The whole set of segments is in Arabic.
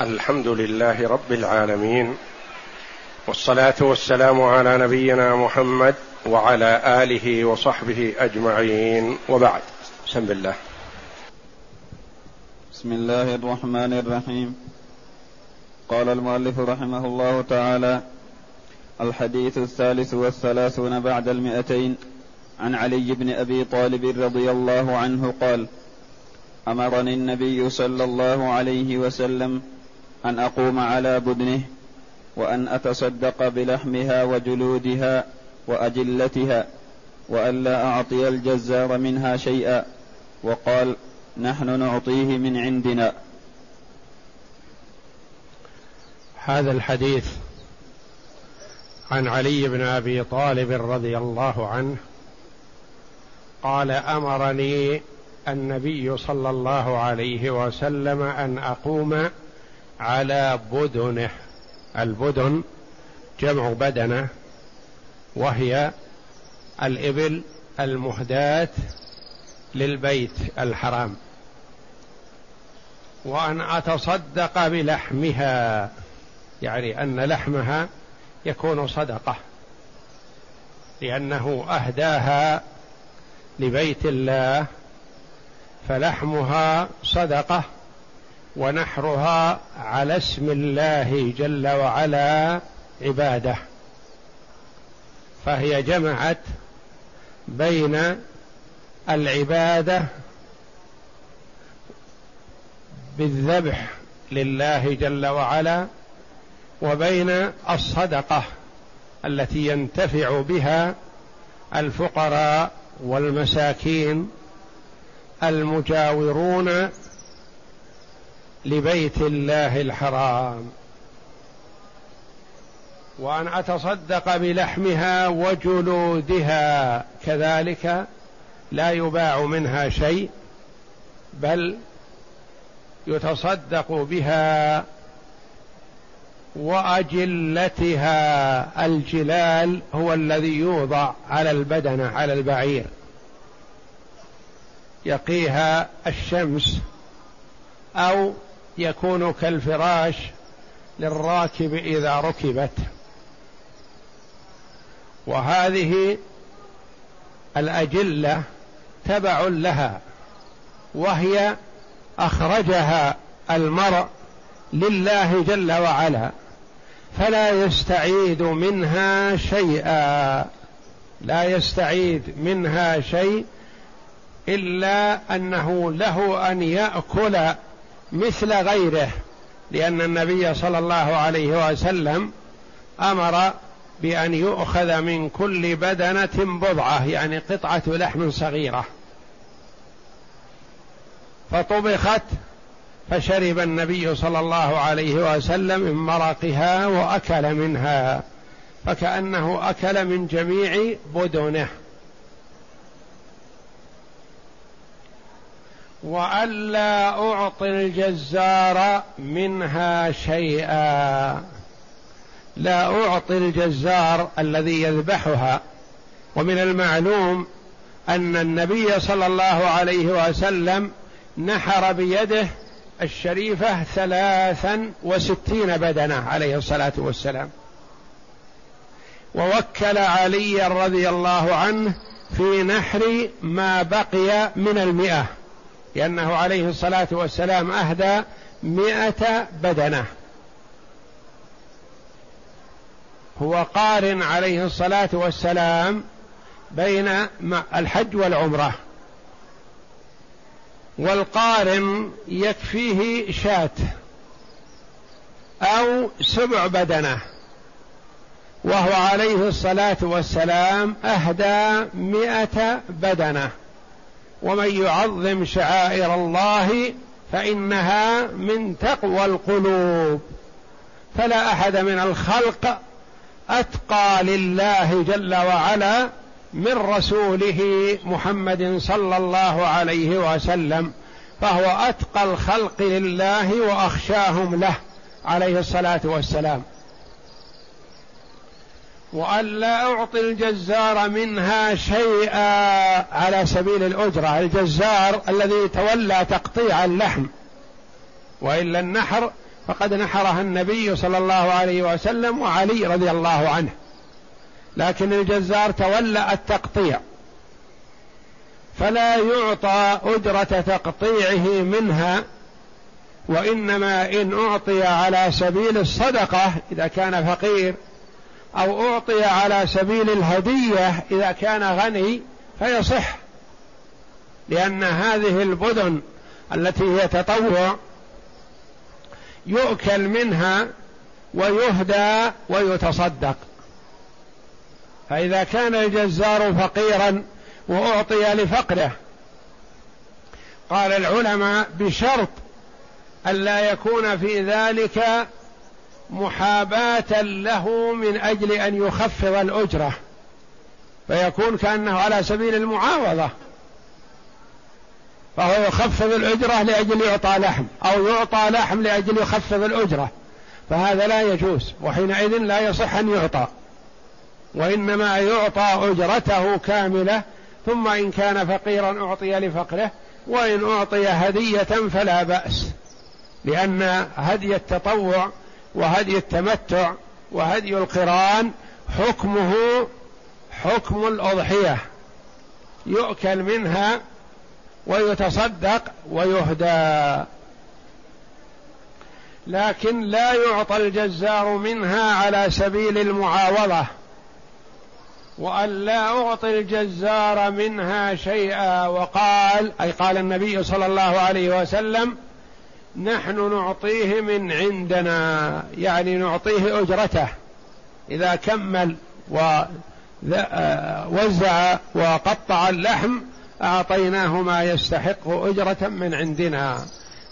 الحمد لله رب العالمين والصلاة والسلام على نبينا محمد وعلى آله وصحبه أجمعين وبعد. بسم الله. بسم الله الرحمن الرحيم. قال المؤلف رحمه الله تعالى الحديث الثالث والثلاثون بعد المئتين عن علي بن أبي طالب رضي الله عنه قال أمرني النبي صلى الله عليه وسلم أن أقوم على بدنه وأن أتصدق بلحمها وجلودها وأجلتها وألا أعطي الجزار منها شيئا وقال نحن نعطيه من عندنا. هذا الحديث عن علي بن أبي طالب رضي الله عنه قال أمرني النبي صلى الله عليه وسلم أن أقوم على بدنه. البدن جمع بدنه وهي الإبل المهداة للبيت الحرام. وأن أتصدق بلحمها يعني أن لحمها يكون صدقة لأنه أهداها لبيت الله فلحمها صدقة. ونحرها على اسم الله جل وعلا عباده. فهي جمعت بين العبادة بالذبح لله جل وعلا وبين الصدقة التي ينتفع بها الفقراء والمساكين المجاورون لبيت الله الحرام. وأن أتصدق بلحمها وجلودها كذلك لا يباع منها شيء بل يتصدق بها وأجلتها. الجلال هو الذي يوضع على البدنه على البعير. يقيها الشمس أو يكون كالفراش للراكب إذا ركبت. وهذه الأجلة تبع لها وهي أخرجها المرء لله جل وعلا فلا يستعيد منها شيئا. لا يستعيد منها شيء إلا أنه له أن يأكل مثل غيره لأن النبي صلى الله عليه وسلم أمر بأن يؤخذ من كل بدنة بضعة يعني قطعة لحم صغيرة. فطبخت فشرب النبي صلى الله عليه وسلم من مرقها وأكل منها فكأنه أكل من جميع بدنه. وألا أعطي الجزار منها شيئا. لا أعطي الجزار الذي يذبحها. ومن المعلوم أن النبي صلى الله عليه وسلم نحر بيده الشريفة ثلاثا وستين بدنة عليه الصلاة والسلام. ووكل علي رضي الله عنه في نحر ما بقي من المئة. لأنه عليه الصلاة والسلام أهدى مئة بدنة. هو قارن عليه الصلاة والسلام بين الحج والعمرة. والقارن يكفيه شاة أو سبع بدنة. وهو عليه الصلاة والسلام أهدى مئة بدنة. ومن يعظم شعائر الله فإنها من تقوى القلوب. فلا أحد من الخلق أتقى لله جل وعلا من رسوله محمد صلى الله عليه وسلم فهو أتقى الخلق لله وأخشاهم له عليه الصلاة والسلام. وألا أعطي الجزار منها شيئا على سبيل الأجرة. الجزار الذي تولى تقطيع اللحم. وإلا النحر فقد نحرها النبي صلى الله عليه وسلم وعلي رضي الله عنه. لكن الجزار تولى التقطيع. فلا يعطى أجرة تقطيعه منها وإنما إن أعطي على سبيل الصدقة إذا كان فقير أو أعطي على سبيل الهدية إذا كان غني فيصح لأن هذه البدن التي هي تطوع يؤكل منها ويهدى ويتصدق. فإذا كان الجزار فقيرا وأعطي لفقره. قال العلماء بشرط ألا يكون في ذلك محاباة له من أجل أن يخفض الأجرة. فيكون كأنه على سبيل المعاوضة. فهو يخفض الأجرة لأجل يعطى لحم أو يعطى لحم لأجل يخفض الأجرة. فهذا لا يجوز وحينئذ لا يصح أن يعطى. وإنما يعطى أجرته كاملة ثم إن كان فقيرا أعطي لفقره وإن أعطي هدية فلا بأس. لأن هدي التطوع وهدي التمتع وهدي القران حكمه حكم الأضحية. يؤكل منها ويتصدق ويهدى. لكن لا يعطى الجزار منها على سبيل المعاوضة. وأن لا أعطي الجزار منها شيئا وقال أي قال النبي صلى الله عليه وسلم نحن نعطيه من عندنا يعني نعطيه أجرته. إذا كمل ووزع وقطع اللحم أعطيناه ما يستحق أجرة من عندنا.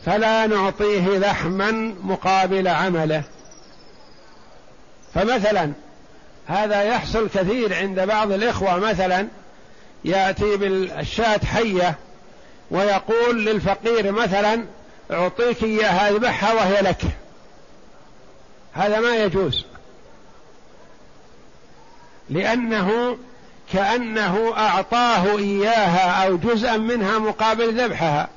فلا نعطيه لحما مقابل عمله. فمثلا هذا يحصل كثير عند بعض الإخوة. مثلا يأتي بالشاة حية ويقول للفقير مثلا أعطيك إياها اذبحها وهي لك. هذا ما يجوز. لأنه كأنه أعطاه إياها أو جزءا منها مقابل ذبحها.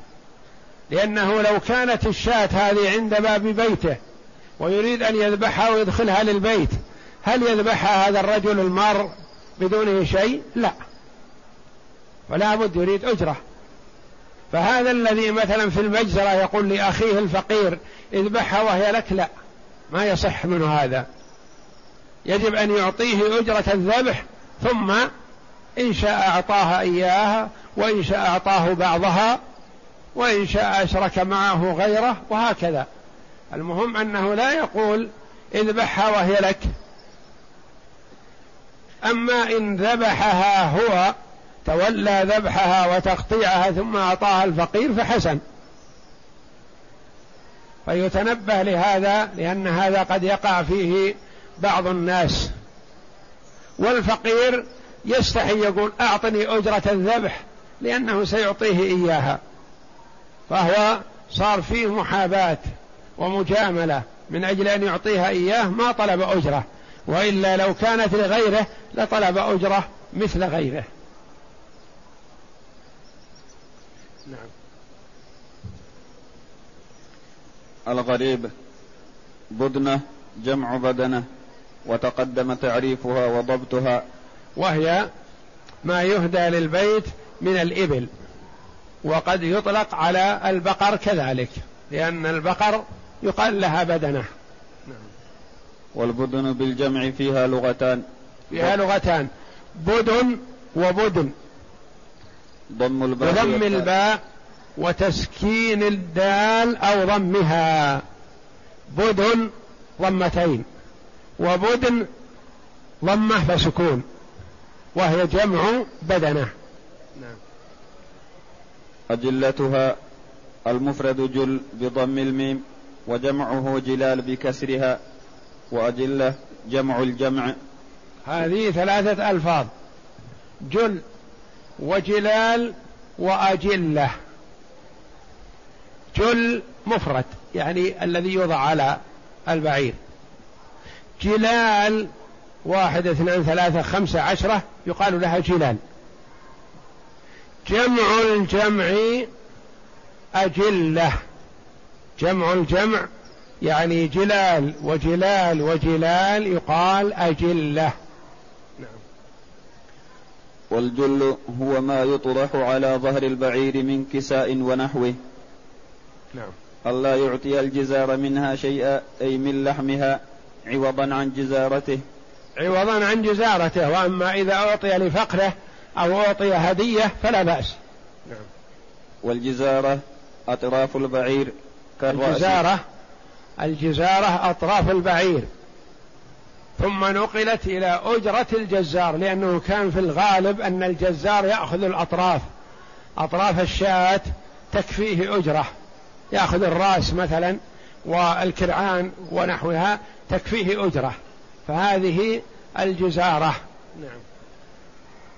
لأنه لو كانت الشاة هذه عند باب بيته ويريد أن يذبحها ويدخلها للبيت هل يذبحها هذا الرجل المار بدونه شيء؟ لا. فلا بد يريد أجرة. فهذا الذي مثلا في المجزرة يقول لأخيه الفقير اذبحها وهي لك لا. ما يصح منه هذا. يجب أن يعطيه أجرة الذبح ثم إن شاء أعطاها إياها وإن شاء أعطاه بعضها وإن شاء أشرك معه غيره وهكذا. المهم أنه لا يقول اذبحها وهي لك. أما إن ذبحها هو تولى ذبحها وتقطيعها ثم أعطاها الفقير فحسن. فيتنبه لهذا لأن هذا قد يقع فيه بعض الناس. والفقير يستحي يقول أعطني أجرة الذبح لأنه سيعطيه إياها. فهو صار فيه محاباة ومجاملة من أجل أن يعطيها إياه ما طلب أجرة وإلا لو كانت لغيره لطلب أجرة مثل غيره. نعم. الغريب. بدنة جمع بدنة وتقدم تعريفها وضبطها. وهي ما يهدى للبيت من الإبل وقد يطلق على البقر كذلك لأن البقر يقال لها بدنة. نعم. والبدن بالجمع فيها لغتان. فيها لغتان بدن وبدن. ضم الباء وضم الباء وتسكين الدال أو ضمها. بدن ضمتين وبدن ضمة فسكون وهي جمع بدنة. نعم. أجلتها المفرد جل بضم الميم وجمعه جلال بكسرها وأجلة جمع الجمع. هذه ثلاثة ألفاظ. جل وجلال وأجلة. جل مفرد يعني الذي يوضع على البعير. جلال واحد اثنان ثلاثة خمسة عشرة يقال لها جلال. جمع الجمع أجلة. جمع الجمع يعني جلال وجلال وجلال يقال نعم والجل هو ما يطرح على ظهر البعير من كساء ونحوه. نعم. ألا يعطي الجزار منها شيئا أي من لحمها عوضا عن جزارته. عوضا عن جزارته وأما إذا أعطي لفقره أو أعطي هدية فلا بأس. نعم. والجزارة أطراف البعير كالرأس. الجزارة الجزارة أطراف البعير. ثم نقلت إلى أجرة الجزار لأنه كان في الغالب أن الجزار يأخذ الأطراف أطراف الشاة تكفيه أجرة. يأخذ الرأس مثلا والكرعان ونحوها تكفيه أجرة. فهذه الجزارة. نعم.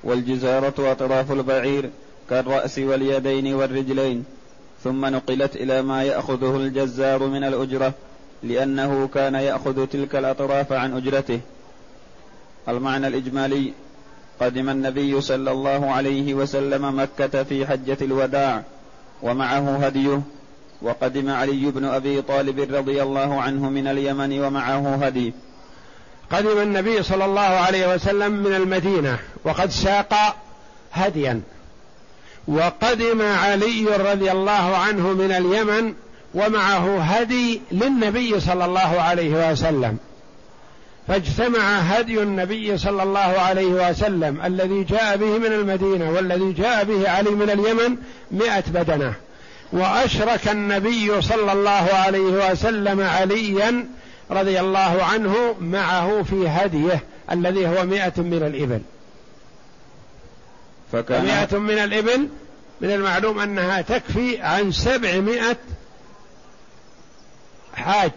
والجزارة أطراف البعير كالرأس واليدين والرجلين ثم نقلت إلى ما يأخذه الجزار من الأجرة. لأنه كان يأخذ تلك الأطراف عن أجرته. المعنى الإجمالي قدم النبي صلى الله عليه وسلم مكة في حجة الوداع ومعه هديه وقدم علي بن أبي طالب رضي الله عنه من اليمن ومعه هدي. قدم النبي صلى الله عليه وسلم من المدينة وقد ساق هديا. وقدم علي رضي الله عنه من اليمن ومعه هدي للنبي صلى الله عليه وسلم. فاجتمع هدي النبي صلى الله عليه وسلم الذي جاء به من المدينة والذي جاء به علي من اليمن مئة بدنة. وأشرك النبي صلى الله عليه وسلم عليا رضي الله عنه معه في هديه الذي هو مئة من الإبل. فكان مئة من الإبل من المعلوم أنها تكفي عن سبعمائة حاج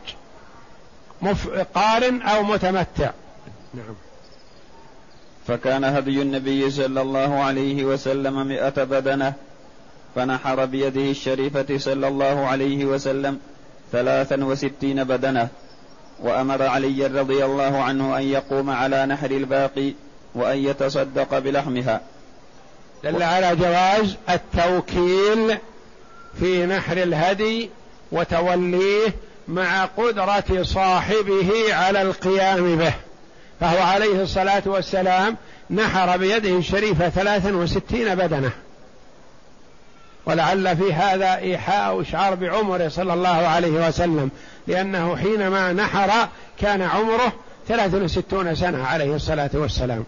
قارن أو متمتع. نعم. فكان هدي النبي صلى الله عليه وسلم مئة بدنة فنحر بيده الشريفة صلى الله عليه وسلم ثلاثا وستين بدنة وأمر علي رضي الله عنه أن يقوم على نحر الباقي وأن يتصدق بلحمها. دل على جواز التوكيل في نحر الهدي وتوليه مع قدرة صاحبه على القيام به. فهو عليه الصلاة والسلام نحر بيده الشريفة ثلاثا وستين بدنة. ولعل في هذا إيحاء وإشعار بعمره صلى الله عليه وسلم لأنه حينما نحر كان عمره ثلاث وستون سنة عليه الصلاة والسلام.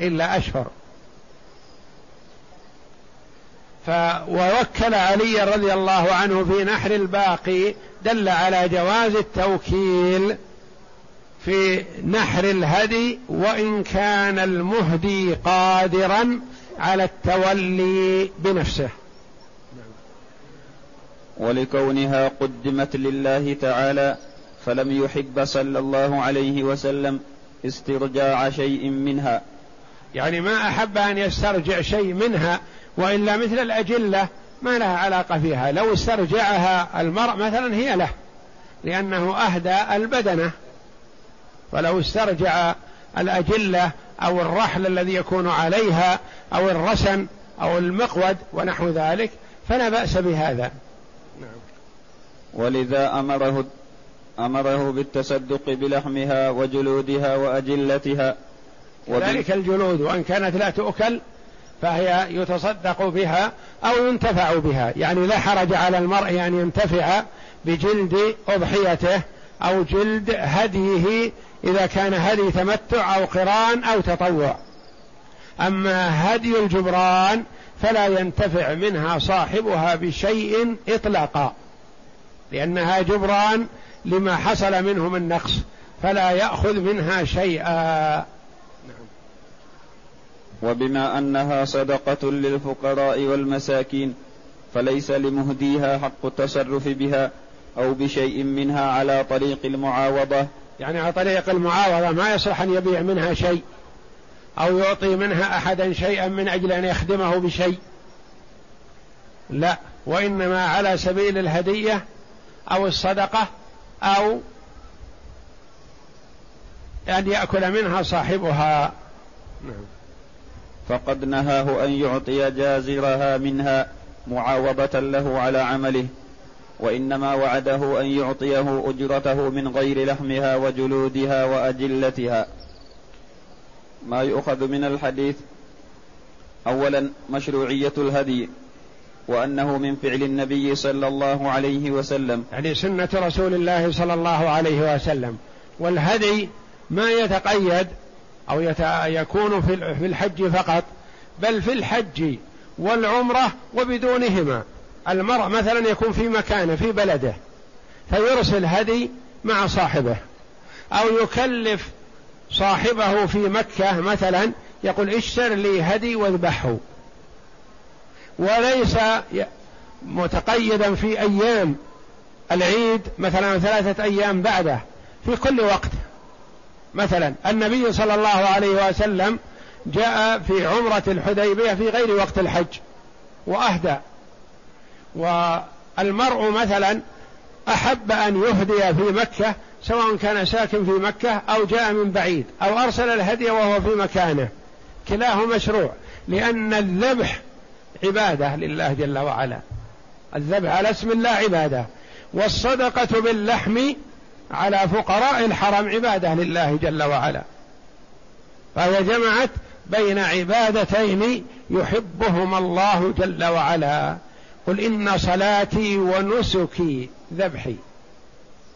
إلا أشهر. ووكل علي رضي الله عنه في نحر الباقي دل على جواز التوكيل في نحر الهدي وإن كان المهدي قادرا على التولي بنفسه. ولكونها قدمت لله تعالى فلم يحب صلى الله عليه وسلم استرجاع شيء منها. يعني ما أحب أن يسترجع شيء منها وإلا مثل الأجلة ما لها علاقة فيها. لو استرجعها المرء مثلا هي له لأنه أهدى البدنة. فلو استرجع الأجلة أو الرحل الذي يكون عليها أو الرسن أو المقود ونحو ذلك فلا بأس بهذا. نعم. ولذا أمره أمره بالتصدق بلحمها وجلودها وأجلتها. وذلك الجلود وإن كانت لا تؤكل فهي يتصدق بها أو ينتفع بها. يعني لا حرج على المرء أن ينتفع بجلد أضحيته أو جلد هديه إذا كان هدي تمتع أو قران أو تطوع. أما هدي الجبران فلا ينتفع منها صاحبها بشيء إطلاقا لأنها جبران لما حصل منه من نقص فلا يأخذ منها شيئا. وبما أنها صدقة للفقراء والمساكين فليس لمهديها حق التصرف بها أو بشيء منها على طريق المعاوضة. يعني على طريق المعاوضة ما يصلح أن يبيع منها شيء أو يعطي منها أحدا شيئا من أجل أن يخدمه بشيء. لا وإنما على سبيل الهدية أو الصدقة أو أن يأكل منها صاحبها. نعم. فقد نهاه أن يعطي جازرها منها معاوضه له على عمله وإنما وعده أن يعطيه أجرته من غير لحمها وجلودها وأجلتها. ما يؤخذ من الحديث أولا مشروعية الهدي وأنه من فعل النبي صلى الله عليه وسلم. يعني سنة رسول الله صلى الله عليه وسلم. والهدي ما يتقيد أو يكون في الحج فقط بل في الحج والعمرة وبدونهما. المرء مثلا يكون في مكانه في بلده فيرسل هدي مع صاحبه. أو يكلف صاحبه في مكة مثلا يقول اشتر لي هدي واذبحه. وليس متقيدا في أيام العيد مثلا ثلاثة أيام بعده في كل وقت. مثلا النبي صلى الله عليه وسلم جاء في عمرة الحديبية في غير وقت الحج وأهدى. والمرء مثلا أحب أن يهدي في مكة سواء كان ساكن في مكة أو جاء من بعيد أو أرسل الهدي وهو في مكانه. كلاه مشروع لأن الذبح عبادة لله جل وعلا. الذبح على اسم الله عبادة. والصدقة باللحم على فقراء الحرم عبادة لله جل وعلا. فهي جمعت بين عبادتين يحبهما الله جل وعلا. قل إن صلاتي ونسكي ذبحي.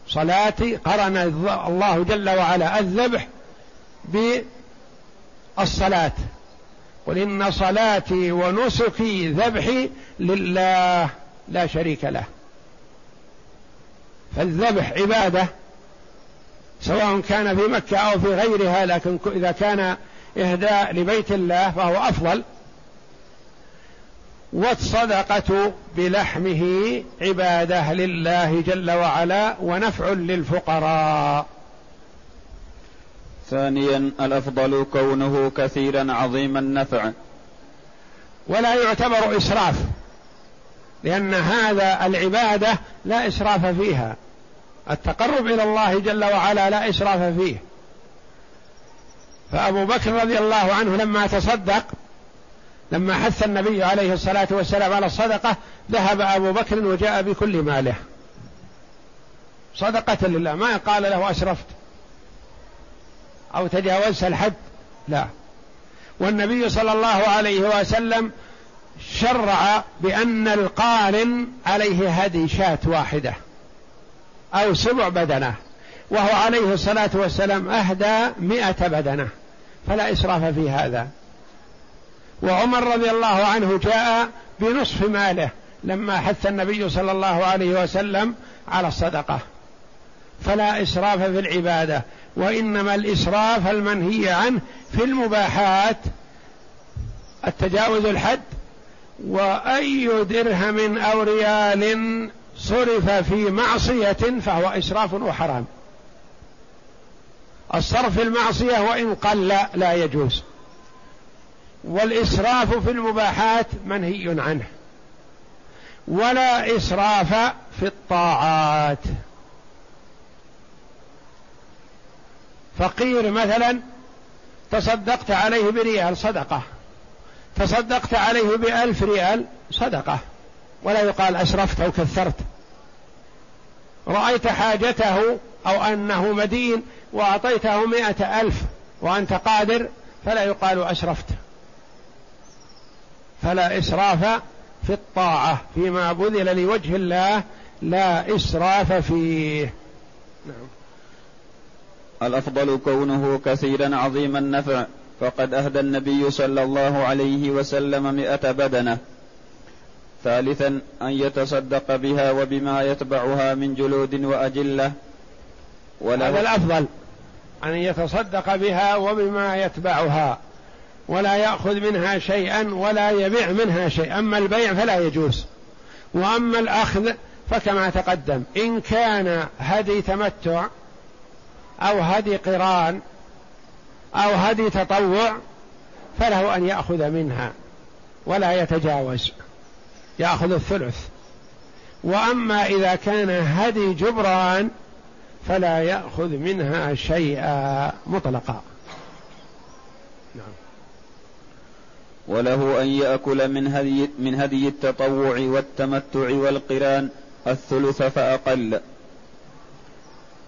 صلاتي قرن الله جل وعلا الذبح بالصلاة. قل إن صلاتي ونسكي ذبحي لله لا شريك له. فالذبح عبادة سواء كان في مكة أو في غيرها لكن إذا كان إهداء لبيت الله فهو أفضل. والصدقة بلحمه عبادة لله جل وعلا ونفع للفقراء. ثانيا الأفضل كونه كثيرا عظيم النفع. ولا يعتبر إسراف. لأن هذا العبادة لا إسراف فيها. التقرب إلى الله جل وعلا لا إسراف فيه. فأبو بكر رضي الله عنه لما تصدق لما حث النبي عليه الصلاة والسلام على الصدقة ذهب أبو بكر وجاء بكل ماله. صدقة لله ما قال له أسرفت. أو تجاوزت الحد لا. والنبي صلى الله عليه وسلم شرع بأن القارن عليه هدي شاة واحدة أو سبع بدنة وهو عليه الصلاة والسلام أهدى مئة بدنة فلا إسراف في هذا. وعمر رضي الله عنه جاء بنصف ماله لما حث النبي صلى الله عليه وسلم على الصدقة. فلا إسراف في العبادة وإنما الإسراف المنهي عنه في المباحات. التجاوز الحد وأي درهم أو ريال صرف في معصية فهو إسراف وحرام. الصرف في المعصية وإن قل لا يجوز. والإسراف في المباحات منهي عنه. ولا إسراف في الطاعات. فقير مثلا تصدقت عليه بريال صدقة. تصدقت عليه بألف ريال صدقة ولا يقال أسرفت أو كثرت. رأيت حاجته أو أنه مدين وأعطيته مائة ألف وأنت قادر فلا يقال أسرفت فلا إسراف في الطاعة فيما بذل لوجه الله لا إسراف فيه. نعم. الأفضل كونه كثيرا عظيم النفع. فقد أهدى النبي صلى الله عليه وسلم مئة بدنة. ثالثا أن يتصدق بها وبما يتبعها من جلود وأجلة. ولا هذا الأفضل. أن يتصدق بها وبما يتبعها. ولا يأخذ منها شيئا ولا يبيع منها شيئا. أما البيع فلا يجوز. وأما الأخذ فكما تقدم. إن كان هدي تمتع أو هدي قران أو هدي تطوع فله أن يأخذ منها ولا يتجاوز يأخذ الثلث. وأما إذا كان هدي جبران فلا يأخذ منها شيئا مطلقا. نعم. وله أن يأكل من هدي من هدي التطوع والتمتع والقران الثلث فأقل.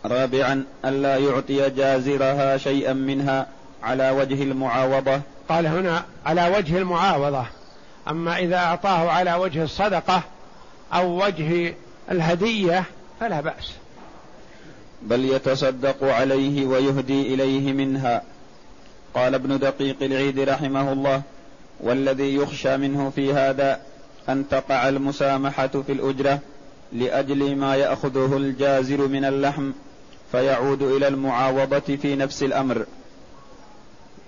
رابعا ألا يعطي جازرها شيئا منها على وجه المعاوضة. قال هنا على وجه المعاوضة. أما إذا أعطاه على وجه الصدقة أو وجه الهدية فلا بأس. بل يتصدق عليه ويهدي إليه منها. قال ابن دقيق العيد رحمه الله والذي يخشى منه في هذا أن تقع المسامحة في الأجرة لأجل ما يأخذه الجازر من اللحم. فيعود إلى المعاوضة في نفس الأمر.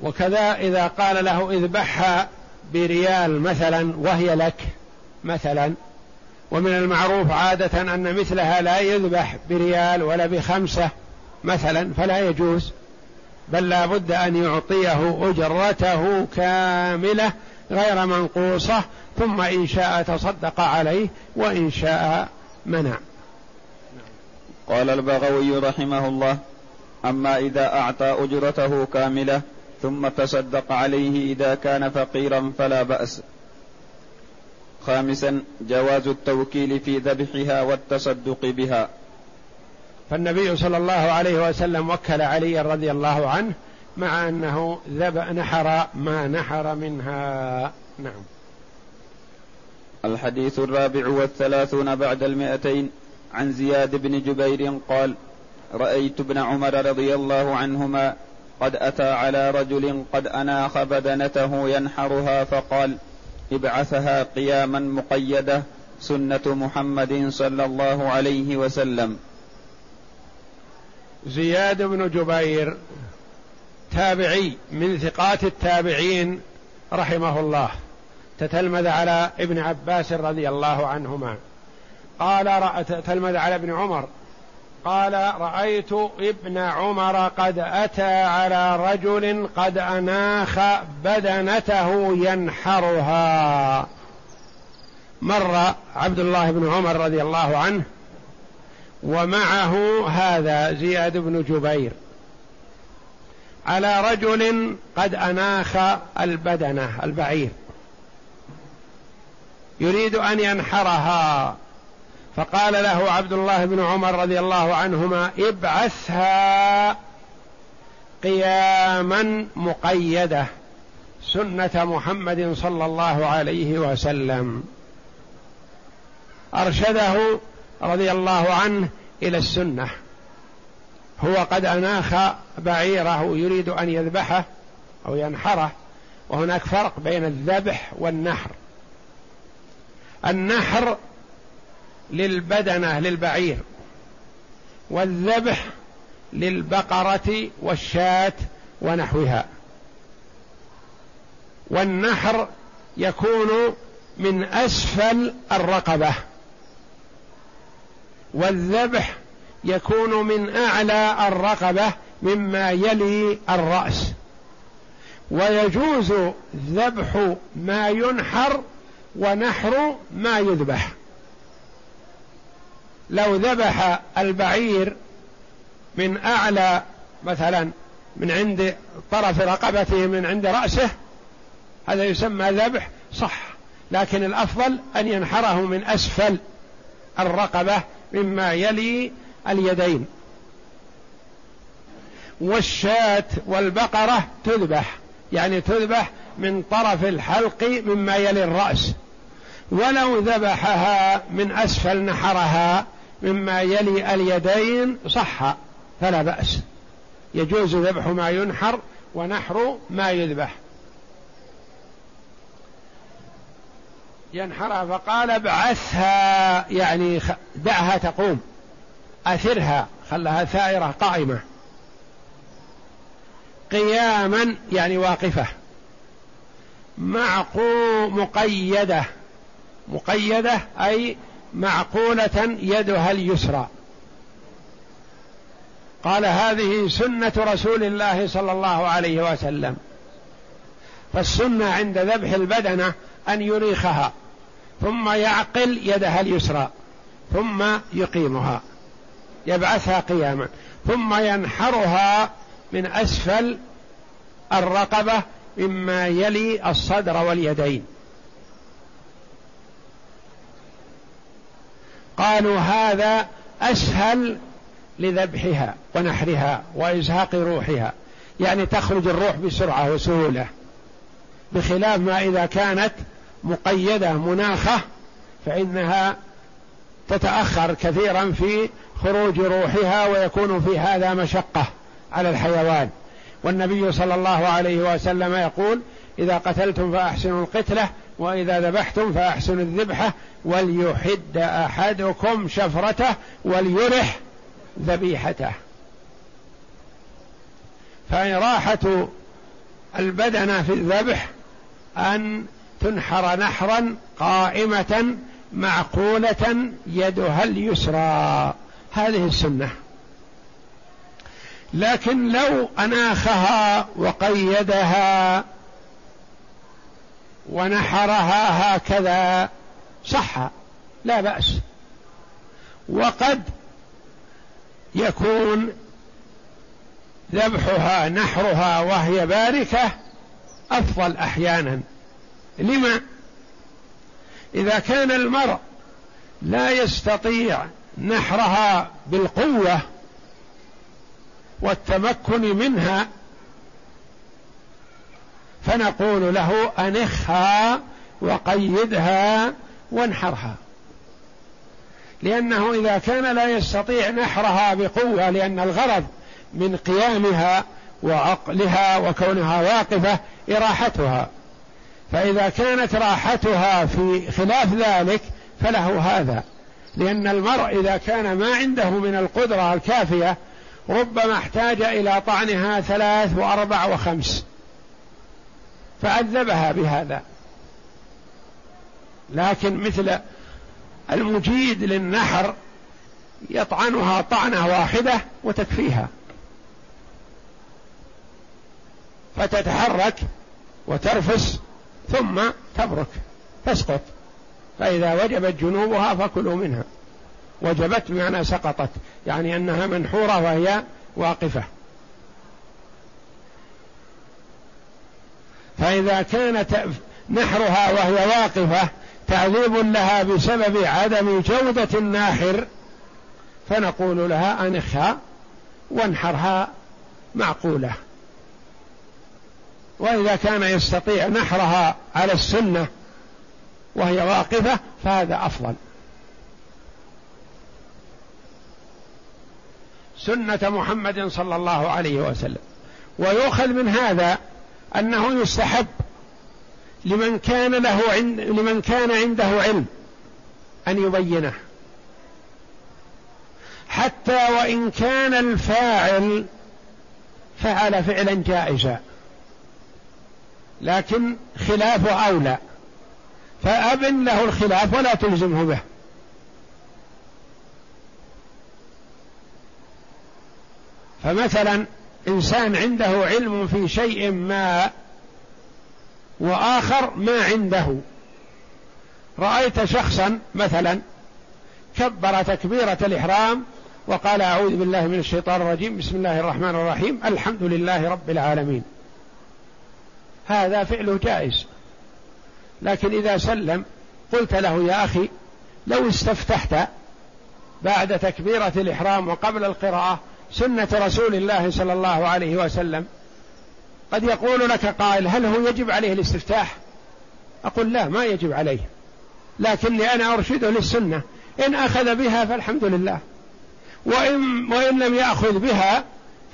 وكذا إذا قال له اذبحها بريال مثلا وهي لك مثلا ومن المعروف عادة أن مثلها لا يذبح بريال ولا بخمسة مثلا فلا يجوز بل لا بد أن يعطيه أجرته كاملة غير منقوصة ثم إن شاء تصدق عليه وإن شاء منع. قال البغوي رحمه الله أما إذا أعطى أجرته كاملة ثم تصدق عليه إذا كان فقيرا فلا بأس. خامسا جواز التوكيل في ذبحها والتصدق بها. فالنبي صلى الله عليه وسلم وكل علي رضي الله عنه مع أنه ذب نحر ما نحر منها. نعم. الحديث الرابع والثلاثون بعد المئتين عن زياد بن جبير قال رأيت ابن عمر رضي الله عنهما قد أتى على رجل قد أناخ بدنته ينحرها فقال ابعثها قياما مقيدة سنة محمد صلى الله عليه وسلم. زياد بن جبير تابعي من ثقات التابعين رحمه الله تتلمذ على ابن عباس رضي الله عنهما. قال تلمذ على ابن عمر قال رأيت ابن عمر قد أتى على رجل قد أناخ بدنته ينحرها. مر عبد الله بن عمر رضي الله عنه ومعه هذا زياد بن جبير على رجل قد أناخ البدنة البعير يريد أن ينحرها. فقال له عبد الله بن عمر رضي الله عنهما ابعثها قياما مقيدة سنة محمد صلى الله عليه وسلم. أرشده رضي الله عنه إلى السنة. هو قد أناخ بعيره يريد أن يذبحه أو ينحره وهناك فرق بين الذبح والنحر. النحر للبدنة للبعير. والذبح للبقرة والشاة ونحوها. والنحر يكون من أسفل الرقبة. والذبح يكون من أعلى الرقبة مما يلي الرأس. ويجوز ذبح ما ينحر ونحر ما يذبح. لو ذبح البعير من أعلى مثلا من عند طرف رقبته من عند رأسه هذا يسمى ذبح صح لكن الأفضل أن ينحره من أسفل الرقبة مما يلي اليدين. والشاة والبقرة تذبح يعني تذبح من طرف الحلق مما يلي الرأس. ولو ذبحها من أسفل نحرها مما يلي اليدين صح فلا بأس. يجوز ذبح ما ينحر ونحر ما يذبح. ينحرها فقال ابعثها يعني دعها تقوم. أثرها خلها ثائرة قائمة. قياما يعني واقفة. معقو مقيدة. مقيدة أي معقولة يدها اليسرى. قال هذه سنة رسول الله صلى الله عليه وسلم. فالسنة عند ذبح البدنة أن يريخها ثم يعقل يدها اليسرى ثم يقيمها يبعثها قياما ثم ينحرها من أسفل الرقبة مما يلي الصدر واليدين. قالوا هذا أسهل لذبحها ونحرها وإزهاق روحها. يعني تخرج الروح بسرعة وسهولة. بخلاف ما إذا كانت مقيدة مناخة فإنها تتأخر كثيرا في خروج روحها ويكون في هذا مشقة على الحيوان. والنبي صلى الله عليه وسلم يقول إذا قتلتم فأحسنوا القتلة وإذا ذبحتم فأحسنوا الذبحة وليحد أحدكم شفرته وليرح ذبيحته. فإراحة البدن في الذبح أن تنحر نحرا قائمة معقولة يدها اليسرى. هذه السنة. لكن لو أناخها وقيدها ونحرها هكذا. صح لا بأس. وقد يكون ذبحها نحرها وهي باركة أفضل أحيانا. لما؟ إذا كان المرء لا يستطيع نحرها بالقوة والتمكن منها فنقول له أنخها وقيدها وانحرها. لأنه إذا كان لا يستطيع نحرها بقوة لأن الغرض من قيامها وعقلها وكونها واقفة إراحتها. فإذا كانت راحتها في خلاف ذلك فله هذا. لأن المرء إذا كان ما عنده من القدرة الكافية ربما احتاج إلى طعنها ثلاث وأربع وخمس. فعذبها بهذا. لكن مثل المجيد للنحر يطعنها طعنة واحدة وتكفيها. فتتحرك وترفس ثم تبرك تسقط. فإذا وجبت جنوبها فكلوا منها. وجبت بمعنى سقطت يعني أنها منحورة وهي واقفة. فإذا كانت نحرها وهي واقفة تعذيب لها بسبب عدم جودة الناحر فنقول لها أنخها وانحرها معقولة. وإذا كان يستطيع نحرها على السنة وهي واقفة فهذا أفضل. سنة محمد صلى الله عليه وسلم. ويؤخذ من هذا أنه يستحب لمن كان له عند لمن كان عنده علم أن يبينه. حتى وإن كان الفاعل فعل فعلا جائزا. لكن خلافه أولى. فأبن له الخلاف ولا تلزمه به. فمثلا إنسان عنده علم في شيء ما وآخر ما عنده. رأيت شخصا مثلا كبر تكبيرة الإحرام وقال أعوذ بالله من الشيطان الرجيم بسم الله الرحمن الرحيم الحمد لله رب العالمين. هذا فعله جائز. لكن إذا سلم قلت له يا أخي لو استفتحت بعد تكبيرة الإحرام وقبل القراءة سنة رسول الله صلى الله عليه وسلم. قد يقول لك قائل هل هو يجب عليه الاستفتاح؟ أقول لا ما يجب عليه. لكني أنا أرشده للسنة إن أخذ بها فالحمد لله. وإن, وإن لم يأخذ بها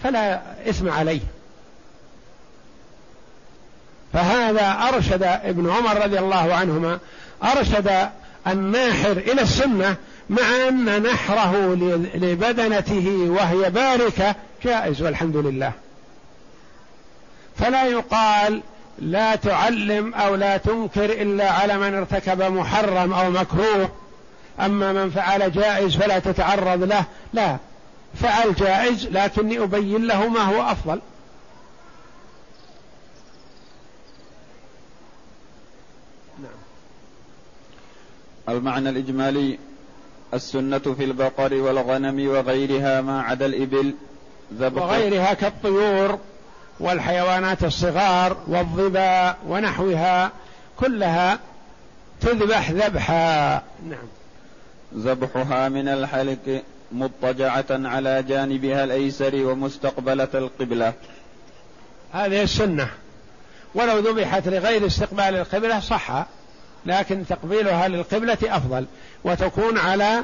فلا إثم عليه. فهذا أرشد ابن عمر رضي الله عنهما أرشد الناحر إلى السنة مع أن نحره لبدنته وهي باركة جائز والحمد لله. فلا يقال لا تعلم أو لا تنكر إلا على من ارتكب محرم أو مكروه. أما من فعل جائز فلا تتعرض له. لا فعل جائز لكني أبين له ما هو أفضل. نعم. المعنى الإجمالي السنة في البقر والغنم وغيرها ما عدا الإبل وغيرها كالطيور والحيوانات الصغار والظبا ونحوها كلها تذبح ذبحا. نعم. ذبحها من الحلق مضطجعة على جانبها الأيسر ومستقبلة القبلة. هذه السنة. ولو ذبحت لغير استقبال القبلة صح. لكن تقبيلها للقبلة أفضل وتكون على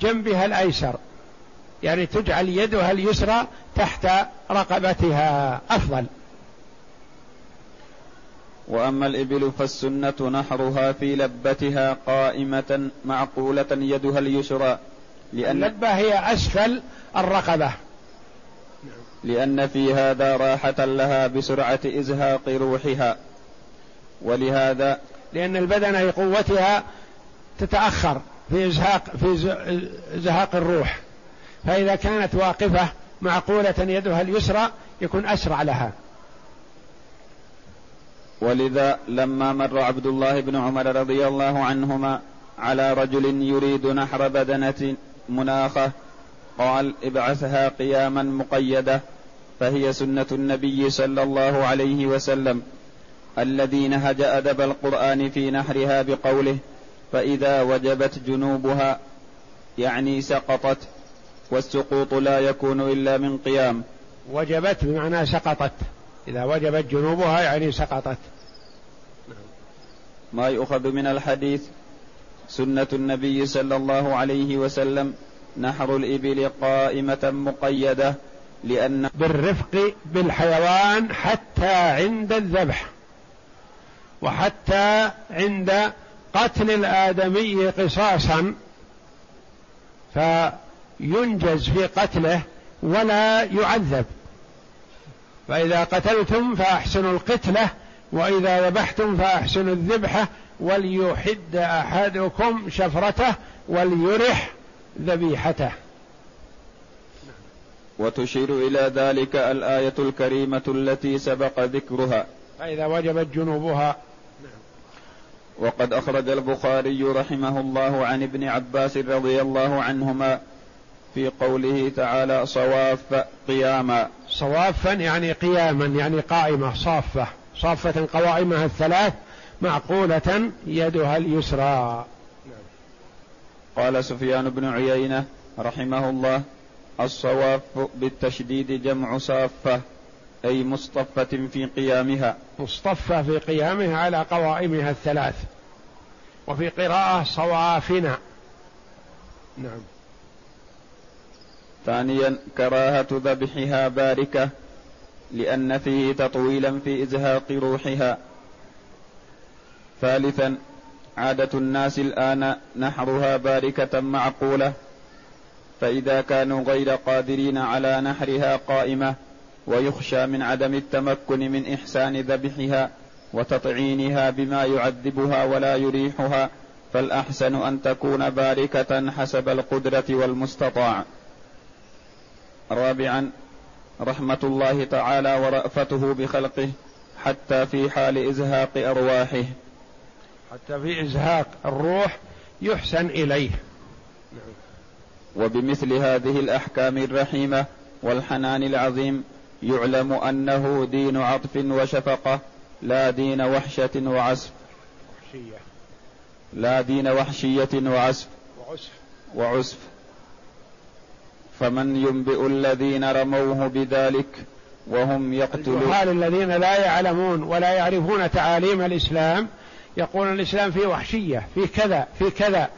جنبها الأيسر يعني تجعل يدها اليسرى تحت رقبتها أفضل. وأما الإبل فالسنة نحرها في لبتها قائمة معقولة يدها اليسرى لأن اللبة هي أسفل الرقبة. لأن في هذا راحة لها بسرعة إزهاق روحها ولهذا لأن البدن قوتها تتأخر في ازهاق في إزهاق الروح. فإذا كانت واقفة معقولة يدها اليسرى يكون أسرع لها. ولذا لما مر عبد الله بن عمر رضي الله عنهما على رجل يريد نحر بدنة مناخة قال ابعثها قياما مقيدة فهي سنة النبي صلى الله عليه وسلم. الذي نهج أدب القرآن في نحرها بقوله فإذا وجبت جنوبها يعني سقطت والسقوط لا يكون إلا من قيام. وجبت بمعنى سقطت. إذا وجبت جنوبها يعني سقطت. ما يؤخذ من الحديث سنة النبي صلى الله عليه وسلم نحر الإبل قائمة مقيدة لأن بالرفق بالحيوان حتى عند الذبح. وحتى عند قتل الآدمي قصاصا فينجز في قتله ولا يعذب. فإذا قتلتم فأحسنوا القتلة وإذا ذبحتم فأحسنوا الذبحة وليحد أحدكم شفرته وليرح ذبيحته. وتشير إلى ذلك الآية الكريمة التي سبق ذكرها. فإذا وجبت جنوبها وقد أخرج البخاري رحمه الله عن ابن عباس رضي الله عنهما في قوله تعالى صواف قياما. صوافا يعني قياما يعني قائمة صافة. صافة قوائمها الثلاث معقولة يدها اليسرى. قال سفيان بن عيينة رحمه الله الصواف بالتشديد جمع صافة. أي مصطفة في قيامها. مصطفة في قيامها على قوائمها الثلاث. وفي قراءة صوافنا. نعم. ثانيا كراهة ذبحها باركة لأن فيه تطويلا في إزهاق روحها. ثالثا عادة الناس الآن نحرها باركة معقولة فإذا كانوا غير قادرين على نحرها قائمة. ويخشى من عدم التمكن من إحسان ذبحها وتطعينها بما يعذبها ولا يريحها فالأحسن أن تكون باركة حسب القدرة والمستطاع. رابعا رحمة الله تعالى ورأفته بخلقه حتى في حال إزهاق أرواحه. حتى في إزهاق الروح يحسن إليه. وبمثل هذه الأحكام الرحيمة والحنان العظيم يعلم أنه دين عطف وشفقة لا دين وحشة وعسف وحشية لا دين وحشية وعسف وعسف وعسف فمن ينبئ الذين رموه بذلك وهم يقتلون. الجهال الذين لا يعلمون ولا يعرفون تعاليم الإسلام يقول الإسلام فيه وحشية في كذا في كذا.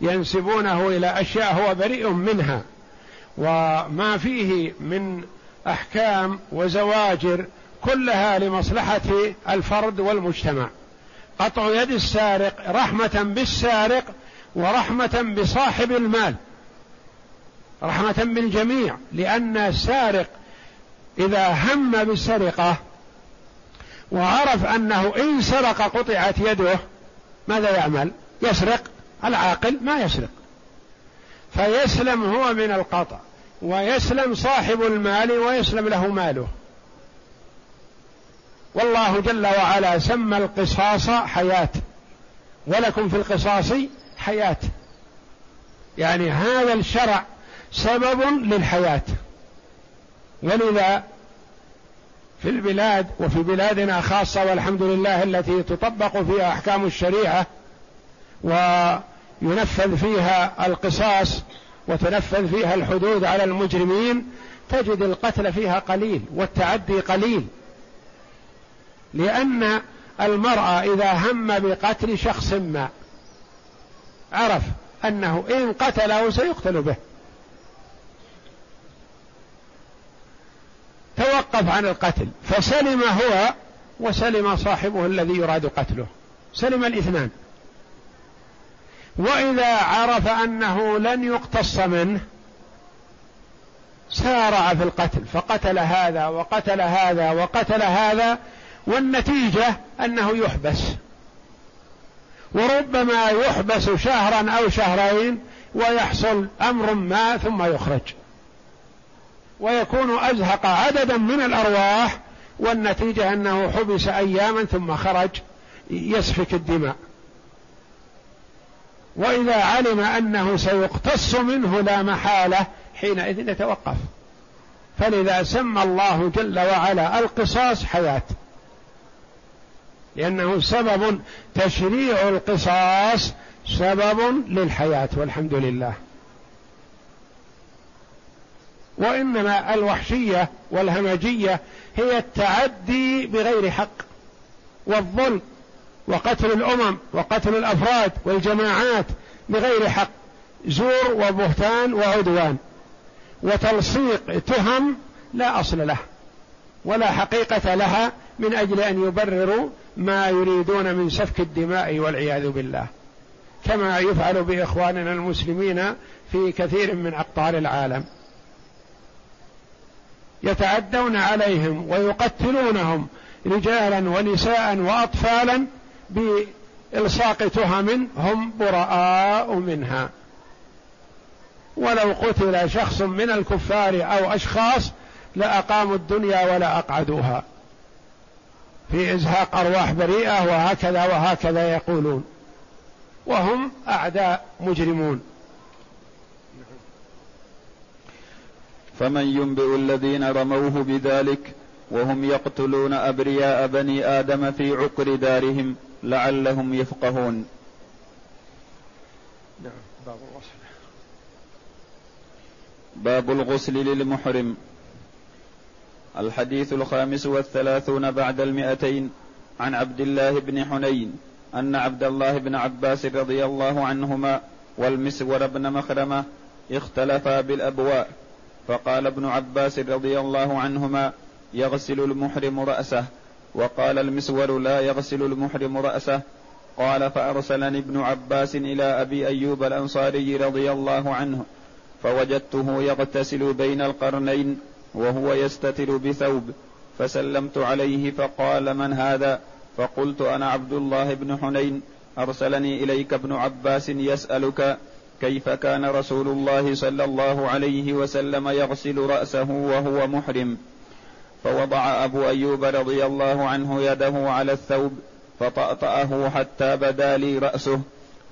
ينسبونه إلى أشياء هو بريء منها. وما فيه من أحكام وزواجر كلها لمصلحة الفرد والمجتمع. قطع يد السارق رحمة بالسارق ورحمة بصاحب المال. رحمة بالجميع لأن السارق إذا هم بالسرقة وعرف أنه إن سرق قطعت يده ماذا يعمل؟ يسرق العاقل ما يسرق. فيسلم هو من القطع. ويسلم صاحب المال ويسلم له ماله. والله جل وعلا سمى القصاص حياة ولكم في القصاص حياة. يعني هذا الشرع سبب للحياة. ولذا في البلاد وفي بلادنا خاصة والحمد لله التي تطبق فيها أحكام الشريعة ينفذ فيها القصاص وتنفذ فيها الحدود على المجرمين تجد القتل فيها قليل والتعدي قليل. لأن المرأة إذا هم بقتل شخص ما عرف أنه إن قتله سيقتل به. توقف عن القتل فسلم هو وسلم صاحبه الذي يراد قتله. سلم الاثنان. وإذا عرف أنه لن يقتص منه سارع في القتل فقتل هذا وقتل هذا وقتل هذا والنتيجة أنه يحبس. وربما يحبس شهرا أو شهرين ويحصل أمر ما ثم يخرج. ويكون أزهق عددا من الأرواح والنتيجة أنه حبس اياما ثم خرج يسفك الدماء. وإذا علم أنه سيقتص منه لا محالة حينئذ يتوقف. فلذا سمى الله جل وعلا القصاص حياة. لأنه سبب تشريع القصاص سبب للحياة والحمد لله. وإنما الوحشية والهمجية هي التعدي بغير حق والظلم. وقتل الأمم وقتل الأفراد والجماعات بغير حق. زور وبهتان وعدوان. وتلصيق تهم لا أصل له ولا حقيقة لها من أجل أن يبرروا ما يريدون من سفك الدماء والعياذ بالله. كما يفعل بإخواننا المسلمين في كثير من أقطار العالم. يتعدون عليهم ويقتلونهم رجالا ونساء واطفالا بإلصاق تهم هم براء منها. ولو قتل شخص من الكفار أو أشخاص لأقاموا الدنيا ولا أقعدوها. في إزهاق أرواح بريئة وهكذا وهكذا يقولون. وهم أعداء مجرمون. فمن ينبئ الذين رموه بذلك وهم يقتلون أبرياء بني آدم في عقر دارهم لعلهم يفقهون. نعم باب الغسل. باب الغسل للمحرم. الحديث الخامس والثلاثون بعد المئتين عن عبد الله بن حنين أن عبد الله بن عباس رضي الله عنهما والمسور بن مخرمة اختلفا بالأبواء فقال ابن عباس رضي الله عنهما يغسل المحرم رأسه. وقال المسور لا يغسل المحرم رأسه. قال فأرسلني ابن عباس إلى أبي أيوب الأنصاري رضي الله عنه فوجدته يغتسل بين القرنين وهو يستتر بثوب فسلمت عليه فقال من هذا؟ فقلت أنا عبد الله بن حنين أرسلني إليك ابن عباس يسألك كيف كان رسول الله صلى الله عليه وسلم يغسل رأسه وهو محرم. فوضع أبو أيوب رضي الله عنه يده على الثوب فطأطأه حتى بدا لي رأسه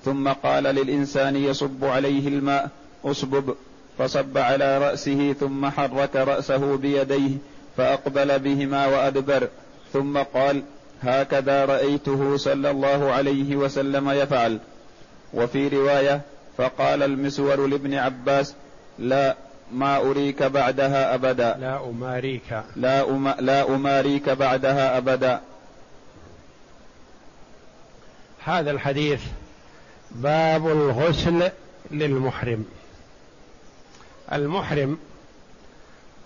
ثم قال للإنسان يصب عليه الماء أصبب فصب على رأسه ثم حرك رأسه بيديه فأقبل بهما وأدبر ثم قال هكذا رأيته صلى الله عليه وسلم يفعل وفي رواية فقال المسور لابن عباس لا ما أريك بعدها أبدا. لا أماريك. لا, أم لا أماريك بعدها أبدا. هذا الحديث باب الغسل للمحرم. المحرم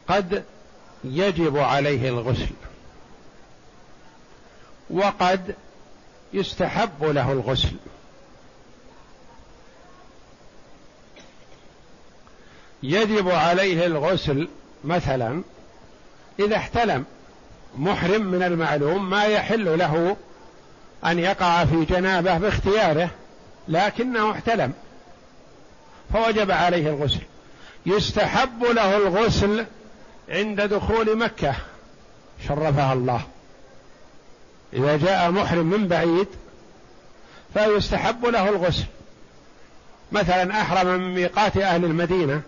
قد يجب عليه الغسل وقد يستحب له الغسل. يجب عليه الغسل مثلا إذا احتلم محرم من المعلوم ما يحل له أن يقع في جنابة باختياره لكنه احتلم فوجب عليه الغسل. يستحب له الغسل عند دخول مكة شرفها الله. إذا جاء محرم من بعيد فيستحب له الغسل. مثلا أحرم من ميقات أهل المدينة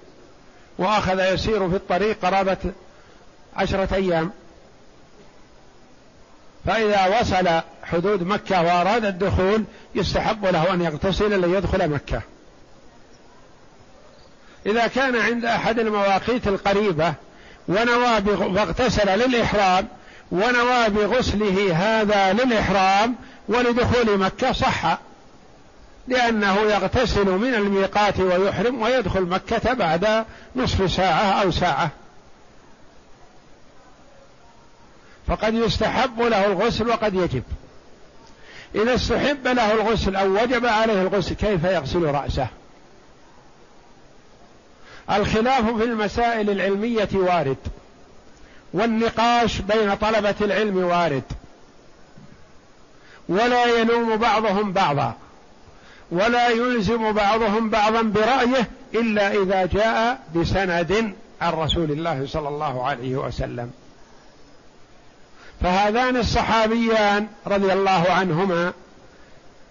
وأخذ يسير في الطريق قرابة عشرة أيام. فإذا وصل حدود مكة وأراد الدخول يستحب له أن يغتسل ليدخل مكة. إذا كان عند أحد المواقيت القريبة ونوى واغتسل للإحرام ونوى بغسله هذا للإحرام ولدخول مكة صح. لأنه يغتسل من الميقات ويحرم ويدخل مكة بعد نصف ساعة أو ساعة. فقد يستحب له الغسل وقد يجب. إذا استحب له الغسل أو وجب عليه الغسل كيف يغسل رأسه؟ الخلاف في المسائل العلمية وارد والنقاش بين طلبة العلم وارد ولا يلوم بعضهم بعضا. ولا يلزم بعضهم بعضا برأيه إلا إذا جاء بسند عن رسول الله صلى الله عليه وسلم. فهذان الصحابيان رضي الله عنهما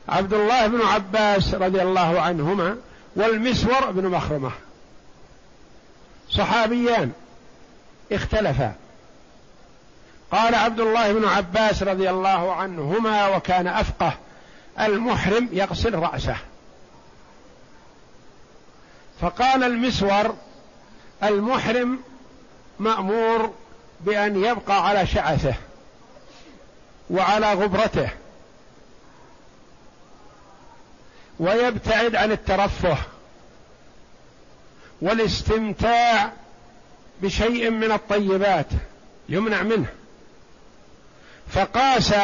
عبد الله بن عباس رضي الله عنهما والمسور بن مخرمة. صحابيان اختلفا. قال عبد الله بن عباس رضي الله عنهما وكان أفقه. المحرم يغسل رأسه. فقال المسور المحرم مأمور بأن يبقى على شعثه وعلى غبرته. ويبتعد عن الترفه والاستمتاع بشيء من الطيبات يمنع منه. فقاس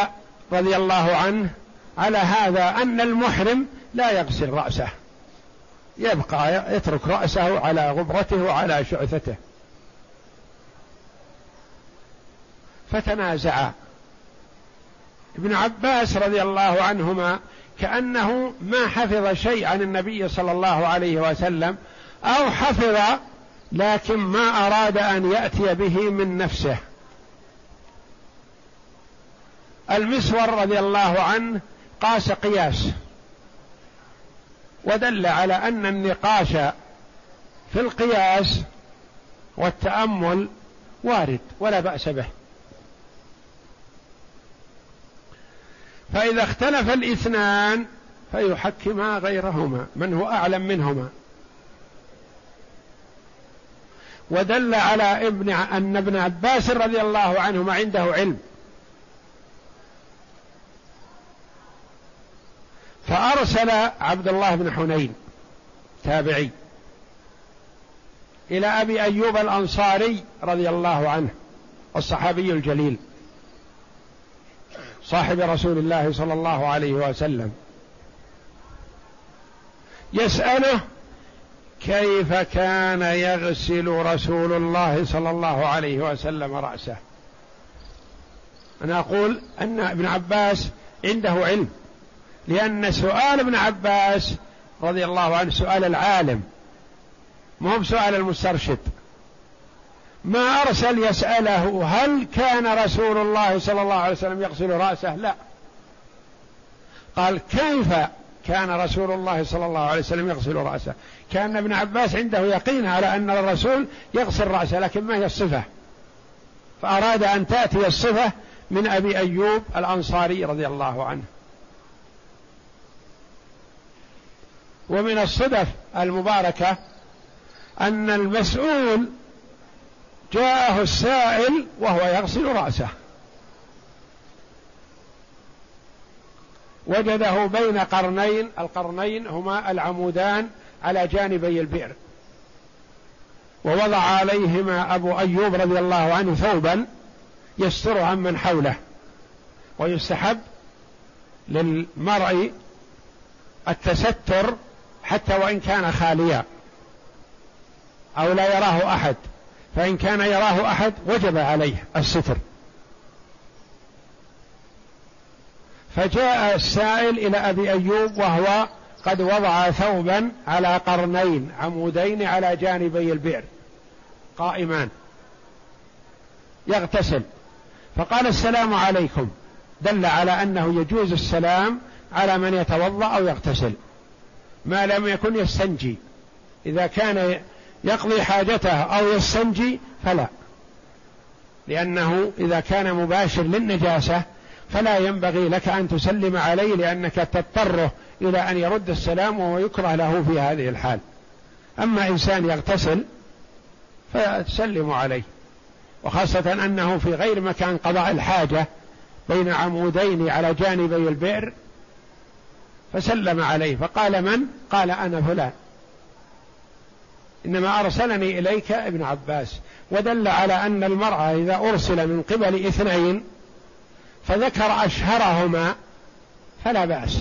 رضي الله عنه على هذا أن المحرم لا يغسل رأسه. يبقى يترك رأسه على غبرته وعلى شعثته. فتنازعا ابن عباس رضي الله عنهما كأنه ما حفظ شيء عن النبي صلى الله عليه وسلم أو حفظ لكن ما أراد أن يأتي به من نفسه. المسور رضي الله عنه قاس قياس ودل على أن النقاش في القياس والتأمل وارد ولا بأس به. فإذا اختلف الاثنان فيحكما غيرهما من هو أعلم منهما. ودل على ابن أن ابن عباس رضي الله عنهما عنده علم. فأرسل عبد الله بن حنين تابعي إلى أبي أيوب الأنصاري رضي الله عنه الصحابي الجليل صاحب رسول الله صلى الله عليه وسلم يسأله كيف كان يغسل رسول الله صلى الله عليه وسلم رأسه. أنا أقول أن ابن عباس عنده علم. لأن سؤال ابن عباس رضي الله عنه سؤال العالم مو بسؤال المسترشد. ما أرسل يسأله هل كان رسول الله صلى الله عليه وسلم يغسل رأسه؟ لا. قال كيف كان رسول الله صلى الله عليه وسلم يغسل رأسه؟ كان ابن عباس عنده يقين على أن الرسول يغسل رأسه لكن ما هي الصفة؟ فأراد أن تأتي الصفة من أبي أيوب الأنصاري رضي الله عنه. ومن الصدف المباركة أن المسؤول جاءه السائل وهو يغسل رأسه. وجده بين قرنين القرنين هما العمودان على جانبي البئر. ووضع عليهما أبو أيوب رضي الله عنه ثوبا يستر عمن حوله. ويستحب للمرء التستر حتى وإن كان خاليا أو لا يراه أحد. فإن كان يراه أحد وجب عليه الستر. فجاء السائل إلى أبي أيوب وهو قد وضع ثوبا على قرنين عمودين على جانبي البئر. قائمان. يغتسل. فقال السلام عليكم. دل على أنه يجوز السلام على من يتوضأ أو يغتسل. ما لم يكن يستنجي. إذا كان يقضي حاجته أو يستنجي فلا. لأنه إذا كان مباشر للنجاسة فلا ينبغي لك أن تسلم عليه لأنك تضطره إلى أن يرد السلام وهو يكره له في هذه الحال. أما إنسان يغتسل فتسلم عليه. وخاصة أنه في غير مكان قضاء الحاجة بين عمودين على جانبي البئر فسلم عليه فقال من؟ قال أنا فلان. إنما أرسلني إليك ابن عباس ودل على أن المرأة إذا أرسل من قبل اثنين فذكر أشهرهما فلا بأس.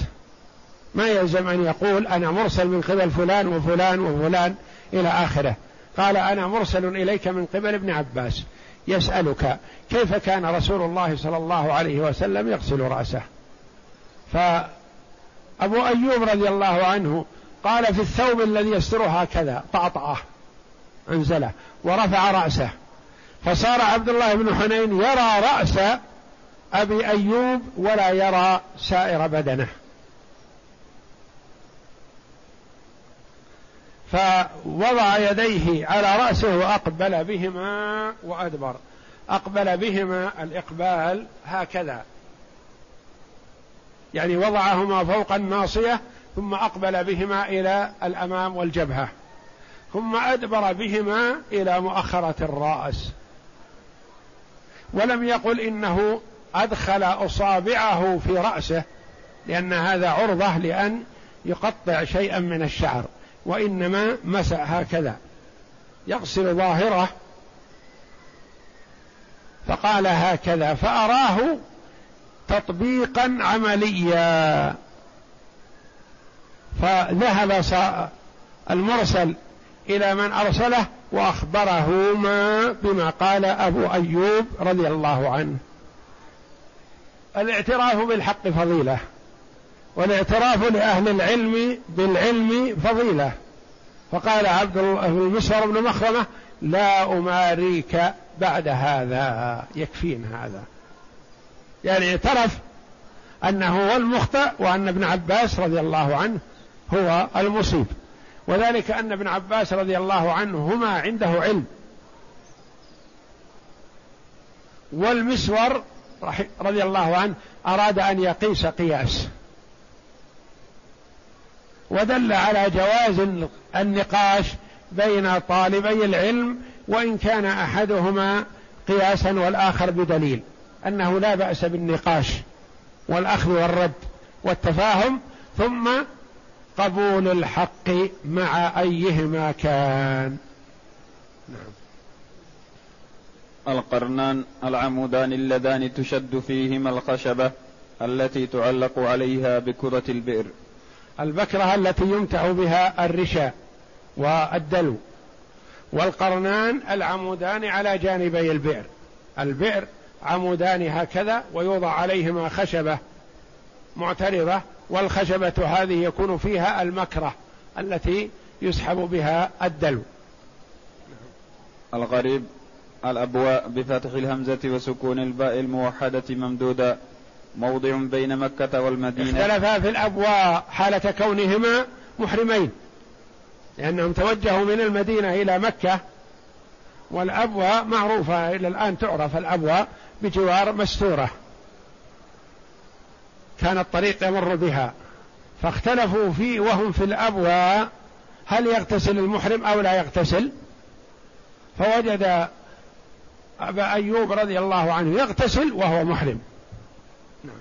ما يلزم أن يقول أنا مرسل من قبل فلان وفلان وفلان إلى آخره. قال أنا مرسل إليك من قبل ابن عباس. يسألك كيف كان رسول الله صلى الله عليه وسلم يغسل رأسه؟ فأبو أيوب رضي الله عنه قال في الثوب الذي يستره هكذا طعطعه أنزله ورفع رأسه. فصار عبد الله بن حنين يرى رأس أبي أيوب ولا يرى سائر بدنه. فوضع يديه على رأسه وأقبل بهما وأدبر. أقبل بهما الإقبال هكذا. يعني وضعهما فوق الناصية ثم أقبل بهما إلى الأمام والجبهة. ثم أدبر بهما إلى مؤخرة الرأس. ولم يقل إنه أدخل أصابعه في رأسه لأن هذا عرضة لأن يقطع شيئا من الشعر وإنما مسح هكذا. يغسل ظاهره فقال هكذا فأراه تطبيقا عمليا. فذهب المرسل إلى من أرسله وأخبرهما بما قال أبو أيوب رضي الله عنه. الاعتراف بالحق فضيلة والاعتراف لأهل العلم بالعلم فضيلة. فقال عبد الله المسور بن مخرمة لا أماريك بعد هذا يكفين هذا. يعني اعترف أنه هو المخطئ وأن ابن عباس رضي الله عنه هو المصيب. وذلك أن ابن عباس رضي الله عنه هما عنده علم. والمسور رضي الله عنه أراد أن يقيس قياس. ودل على جواز النقاش بين طالبي العلم وإن كان أحدهما قياسا والآخر بدليل. أنه لا بأس بالنقاش والأخذ والرد والتفاهم ثم قبول الحق مع أيهما كان. نعم. القرنان العمودان اللذان تشد فيهما الخشبة التي تعلق عليها بكرة البئر. البكرة التي يمتع بها الرشا والدلو. والقرنان العمودان على جانبي البئر. البئر عمودان هكذا ويوضع عليهما خشبة معترضة والخشبة هذه يكون فيها المكرة التي يسحب بها الدلو. الغريب الأبواء بفتح الهمزة وسكون الباء الموحدة ممدودة موضع بين مكة والمدينة. اختلفا في الأبواء حالة كونهما محرمين لأنهم توجهوا من المدينة إلى مكة والأبواء معروفة إلى الآن تعرف الأبواء بجوار مستورة. كان الطريق يمر بها. فاختلفوا في وهم في الأبواء هل يغتسل المحرم أو لا يغتسل. فوجد أبا أيوب رضي الله عنه يغتسل وهو محرم. نعم.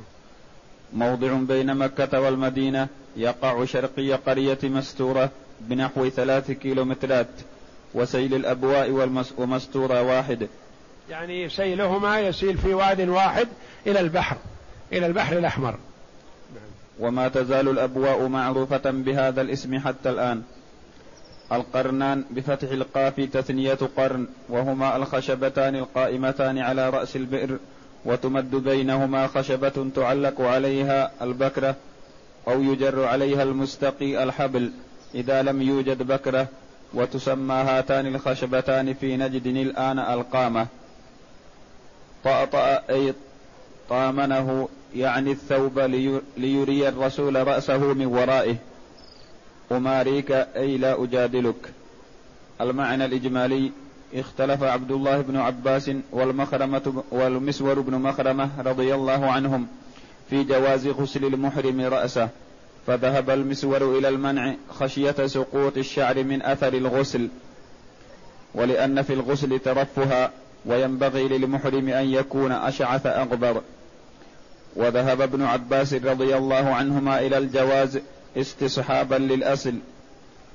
موضع بين مكة والمدينة يقع شرقي قرية مستورة بنحو ثلاث كيلومترات وسيل الأبواء ومستورة واحد. يعني سيلهما يسيل في واد واحد إلى البحر إلى البحر الأحمر. وما تزال الأبواء معروفة بهذا الاسم حتى الآن. القرنان بفتح القاف تثنية قرن وهما الخشبتان القائمتان على رأس البئر وتمد بينهما خشبة تعلق عليها البكرة أو يجر عليها المستقي الحبل إذا لم يوجد بكرة وتسمى هاتان الخشبتان في نجد الآن القامة. طأطأ أي طامنه يعني الثوب ليري الرسول رأسه من ورائه. أماريك أي لا أجادلك. المعنى الإجمالي اختلف عبد الله بن عباس والمخرمة والمسور بن مخرمة رضي الله عنهم في جواز غسل المحرم رأسه. فذهب المسور إلى المنع خشية سقوط الشعر من أثر الغسل. ولأن في الغسل ترفها وينبغي للمحرم أن يكون أشعث أغبر. وذهب ابن عباس رضي الله عنهما إلى الجواز استصحابا للأصل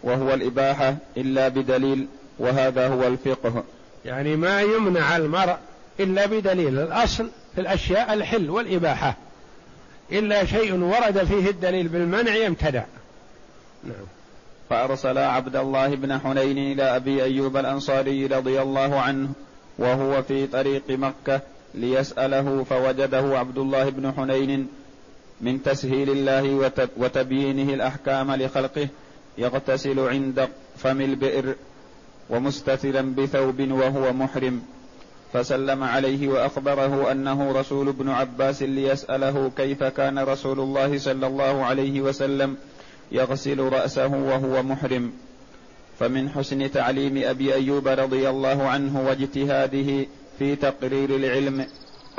وهو الإباحة إلا بدليل وهذا هو الفقه. يعني ما يمنع المرء إلا بدليل الأصل في الأشياء الحل والإباحة. إلا شيء ورد فيه الدليل بالمنع يمتنع. نعم. فأرسل عبد الله بن حنين إلى أبي أيوب الأنصاري رضي الله عنه وهو في طريق مكة ليسأله فوجده عبد الله بن حنين من تسهيل الله وتبيينه الأحكام لخلقه يغتسل عند فم البئر ومستترا بثوب وهو محرم. فسلم عليه وأخبره أنه رسول ابن عباس ليسأله كيف كان رسول الله صلى الله عليه وسلم يغسل رأسه وهو محرم. فمن حسن تعليم أبي أيوب رضي الله عنه واجتهاده في تقرير العلم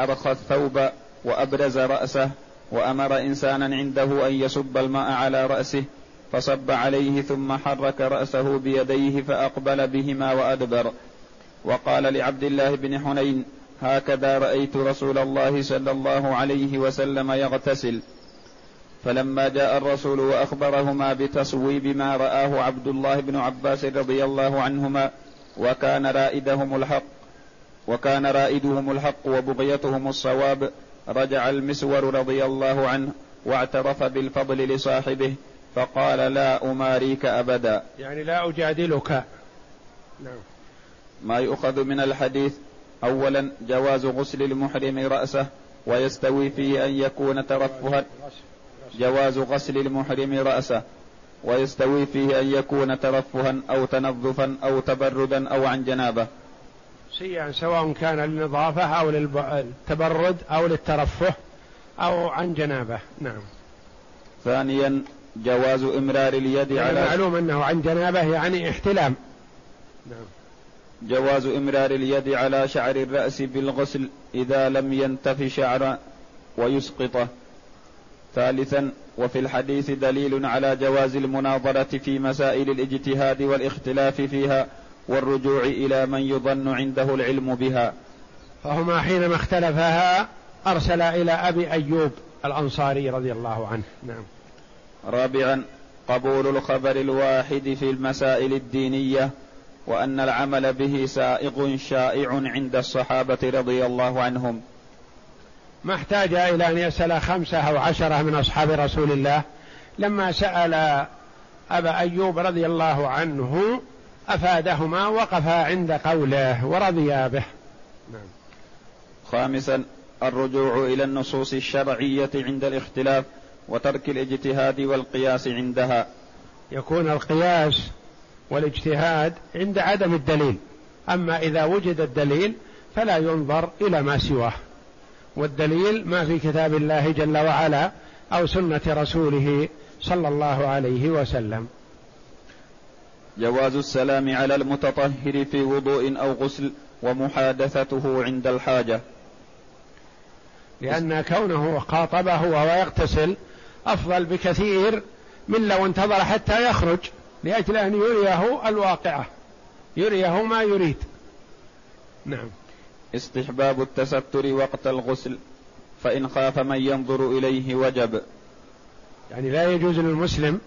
أرخى الثوب وأبرز رأسه وأمر إنسانا عنده أن يصب الماء على رأسه فصب عليه ثم حرك رأسه بيديه فأقبل بهما وأدبر. وقال لعبد الله بن حنين هكذا رأيت رسول الله صلى الله عليه وسلم يغتسل. فلما جاء الرسول وأخبرهما بتصويب ما رآه عبد الله بن عباس رضي الله عنهما وكان رائدهم الحق وكان رائدهم الحق وبغيتهم الصواب رجع المسور رضي الله عنه واعترف بالفضل لصاحبه فقال لا أماريك أبدا. يعني لا أجادلك. نعم. ما يؤخذ من الحديث أولا جواز غسل المحرم رأسه ويستوي فيه أن يكون ترفها. جواز غسل المحرم رأسه ويستوي فيه أن يكون ترفها أو تنظفا أو تبردا أو عن جنابة. شيئا سواء كان للنظافة أو للتبرد أو للترفه أو عن جنابة. نعم. ثانيا جواز إمرار اليد يعني على معلوم أنه عن جنابة يعني احتلام. نعم. جواز إمرار اليد على شعر الرأس بالغسل إذا لم ينتف شعرا ويسقطه ثالثا وفي الحديث دليل على جواز المناظرة في مسائل الاجتهاد والاختلاف فيها والرجوع إلى من يظن عنده العلم بها. فهما حينما اختلفها أرسل إلى أبي أيوب الأنصاري رضي الله عنه. نعم. رابعا قبول الخبر الواحد في المسائل الدينية وأن العمل به سائغ شائع عند الصحابة رضي الله عنهم. ما احتاج إلى أن يسأل خمسة أو عشرة من أصحاب رسول الله. لما سأل أبا أيوب رضي الله عنه أفادهما وقفا عند قوله ورضيا به. نعم. خامسا الرجوع إلى النصوص الشرعية عند الاختلاف وترك الاجتهاد والقياس عندها. يكون القياس والاجتهاد عند عدم الدليل. أما إذا وجد الدليل فلا ينظر إلى ما سواه. والدليل ما في كتاب الله جل وعلا أو سنة رسوله صلى الله عليه وسلم. جواز السلام على المتطهر في وضوء أو غسل ومحادثته عند الحاجة. لأن كونه خاطبه وهو يغتسل أفضل بكثير من لو انتظر حتى يخرج لأجل أن يريه الواقعة يريه ما يريد. نعم. استحباب التستر وقت الغسل فإن خاف من ينظر إليه وجب. يعني لا يجوز للمسلم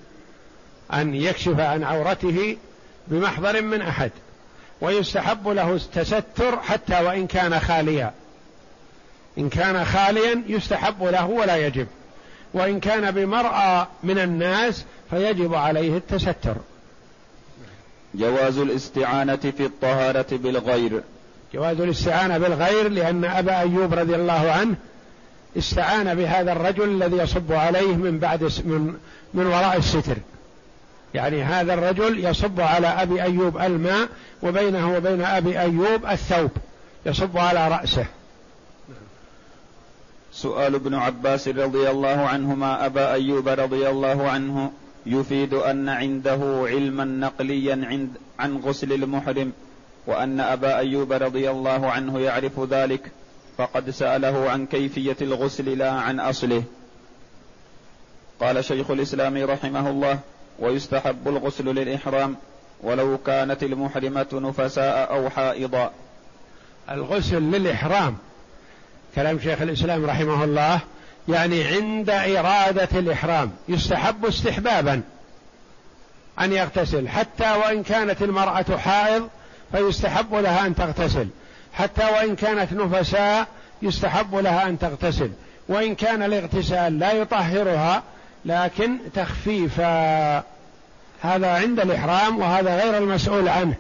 أن يكشف عن عورته بمحضر من أحد ويستحب له التستر حتى وإن كان خاليا. إن كان خاليا يستحب له ولا يجب وإن كان بمرأى من الناس فيجب عليه التستر. جواز الاستعانة في الطهارة بالغير. جواز الاستعانة بالغير لأن أبا أيوب رضي الله عنه استعان بهذا الرجل الذي يصب عليه من بعد من من وراء الستر. يعني هذا الرجل يصب على أبي أيوب الماء وبينه وبين أبي أيوب الثوب. يصب على رأسه. سؤال ابن عباس رضي الله عنهما أبا أيوب رضي الله عنه يفيد أن عنده علما نقليا عند عن غسل المحرم. وأن أبا أيوب رضي الله عنه يعرف ذلك فقد سأله عن كيفية الغسل لا عن أصله. قال شيخ الإسلام رحمه الله ويستحب الغسل للإحرام ولو كانت المحرمة نفساء أو حائضا. الغسل للإحرام كلام شيخ الإسلام رحمه الله يعني عند إرادة الإحرام يستحب استحبابا أن يغتسل حتى وإن كانت المرأة حائض فيستحب لها أن تغتسل. حتى وإن كانت نفساء يستحب لها أن تغتسل. وإن كان الاغتسال لا يطهرها لكن تخفيفا. هذا عند الإحرام وهذا غير المسؤول عنه.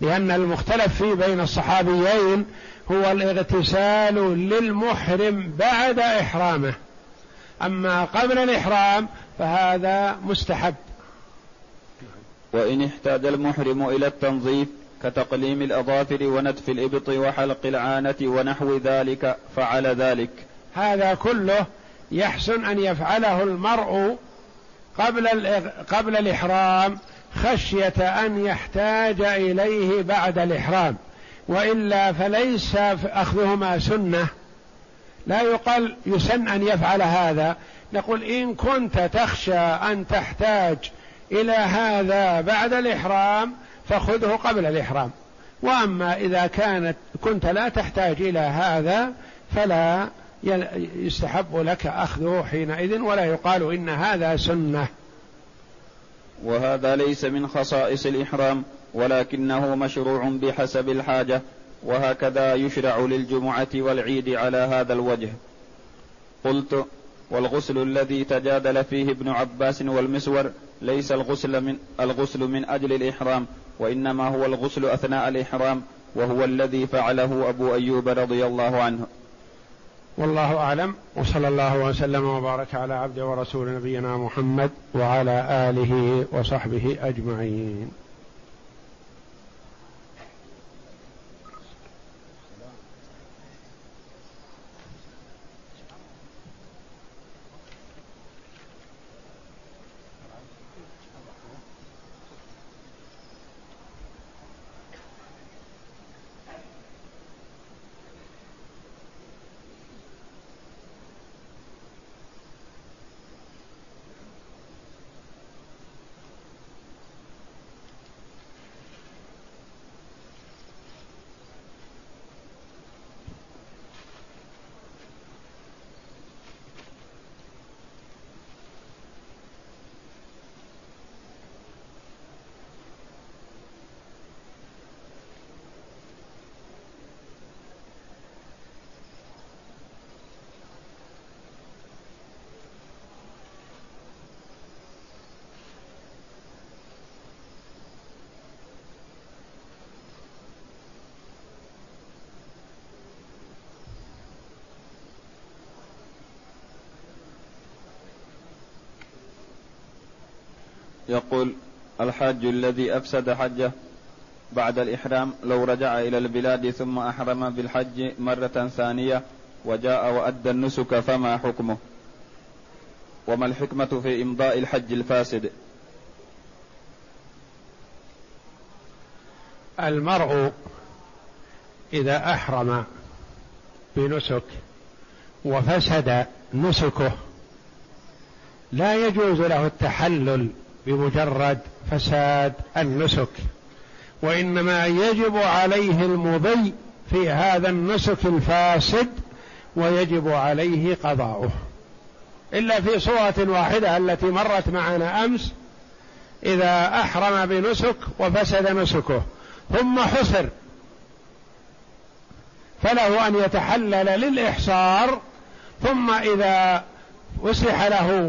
لأن المختلف فيه بين الصحابيين هو الاغتسال للمحرم بعد إحرامه. أما قبل الإحرام فهذا مستحب. وإن احتاج المحرم إلى التنظيف كتقليم الأظافر ونتف الإبط وحلق العانة ونحو ذلك فعل ذلك. هذا كله يحسن أن يفعله المرء قبل قبل الإحرام خشية أن يحتاج إليه بعد الإحرام. وإلا فليس أخذهما سنة. لا يقال يسن أن يفعل هذا. نقول إن كنت تخشى أن تحتاج إلى هذا بعد الإحرام فخذه قبل الإحرام. وأما إذا كانت كنت لا تحتاج إلى هذا فلا يستحب لك أخذه حينئذ ولا يقال إن هذا سنة. وهذا ليس من خصائص الإحرام ولكنه مشروع بحسب الحاجة وهكذا يشرع للجمعة والعيد على هذا الوجه. قلت والغسل الذي تجادل فيه ابن عباس والمسور ليس الغسل من الغسل من أجل الإحرام وإنما هو الغسل أثناء الإحرام وهو الذي فعله أبو أيوب رضي الله عنه. والله أعلم وصلى الله وسلم وبارك على عبده ورسول نبينا محمد وعلى آله وصحبه أجمعين. يقول الحاج الذي أفسد حجه بعد الإحرام لو رجع إلى البلاد ثم أحرم بالحج مرة ثانية وجاء وأدى النسك فما حكمه؟ وما الحكمة في إمضاء الحج الفاسد؟ المرء إذا أحرم بنسك وفسد نسكه لا يجوز له التحلل بمجرد فساد النسك. وإنما يجب عليه المضي في هذا النسك الفاسد ويجب عليه قضاؤه. إلا في صورة واحدة التي مرت معنا أمس إذا أحرم بنسك وفسد نسكه ثم حصر. فله أن يتحلل للإحصار ثم إذا وسح له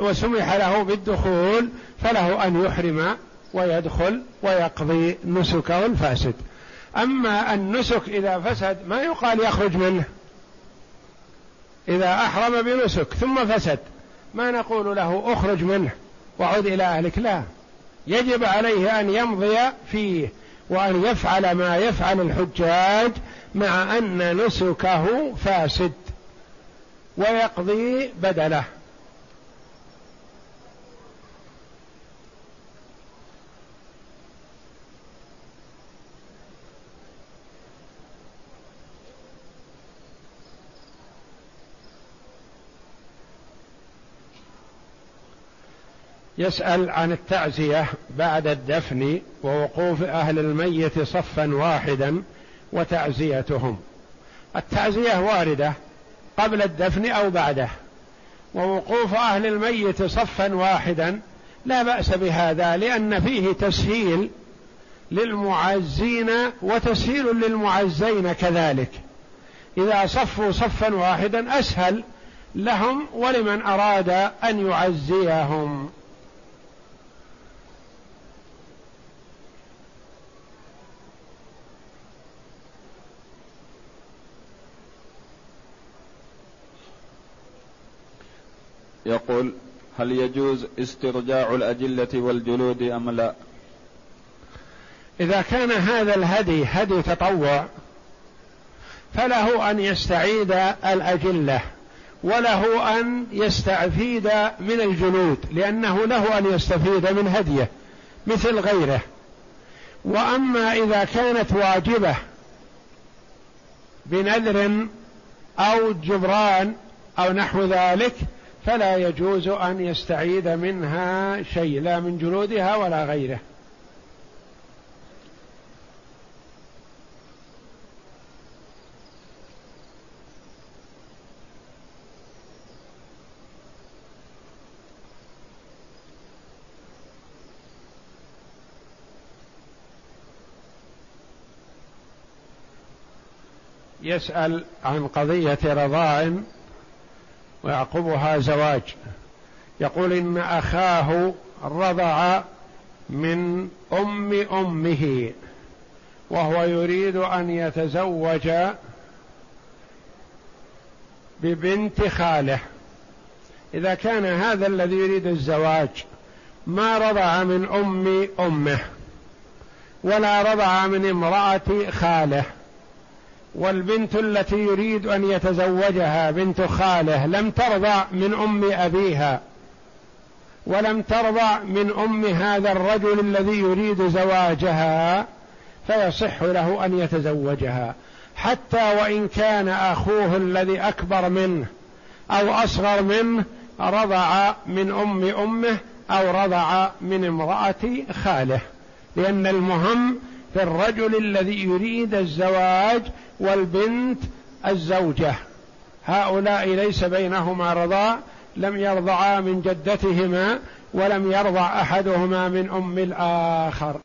وسمح له بالدخول فله أن يحرم ويدخل ويقضي نسكه الفاسد أما النسك إذا فسد ما يقال يخرج منه. إذا أحرم بنسك ثم فسد ما نقول له أخرج منه وعد إلى أهلك لا. يجب عليه أن يمضي فيه وأن يفعل ما يفعل الحجاج مع أن نسكه فاسد. ويقضي بدله. يسأل عن التعزية بعد الدفن ووقوف أهل الميت صفا واحدا وتعزيتهم. التعزية واردة قبل الدفن أو بعده. ووقوف أهل الميت صفا واحدا لا بأس بهذا لأن فيه تسهيل للمعزين وتسهيل للمعزين كذلك. إذا صفوا صفا واحدا أسهل لهم ولمن أراد أن يعزيهم. يقول هل يجوز استرجاع الأجلة والجلود أم لا؟ إذا كان هذا الهدي هدي تطوع فله أن يستعيد الأجلة وله أن يستفيد من الجلود لأنه له أن يستفيد من هديه مثل غيره. وأما إذا كانت واجبة بنذر أو جبران أو نحو ذلك فلا يجوز أن يستعيد منها شيء لا من جلودها ولا غيره. يسأل عن قضية رضاع ويعقبها زواج. يقول إن أخاه رضع من أم أمه وهو يريد أن يتزوج ببنت خاله. إذا كان هذا الذي يريد الزواج ما رضع من أم أمه ولا رضع من امرأة خاله. والبنت التي يريد أن يتزوجها بنت خاله لم ترضع من أم أبيها ولم ترضع من أم هذا الرجل الذي يريد زواجها فيصح له أن يتزوجها. حتى وإن كان أخوه الذي أكبر منه أو أصغر منه رضع من أم أمه أو رضع من امرأة خاله لأن المهم في الرجل الذي يريد الزواج والبنت الزوجة. هؤلاء ليس بينهما رضاء لم يرضعا من جدتهما ولم يرضع أحدهما من أم الآخر.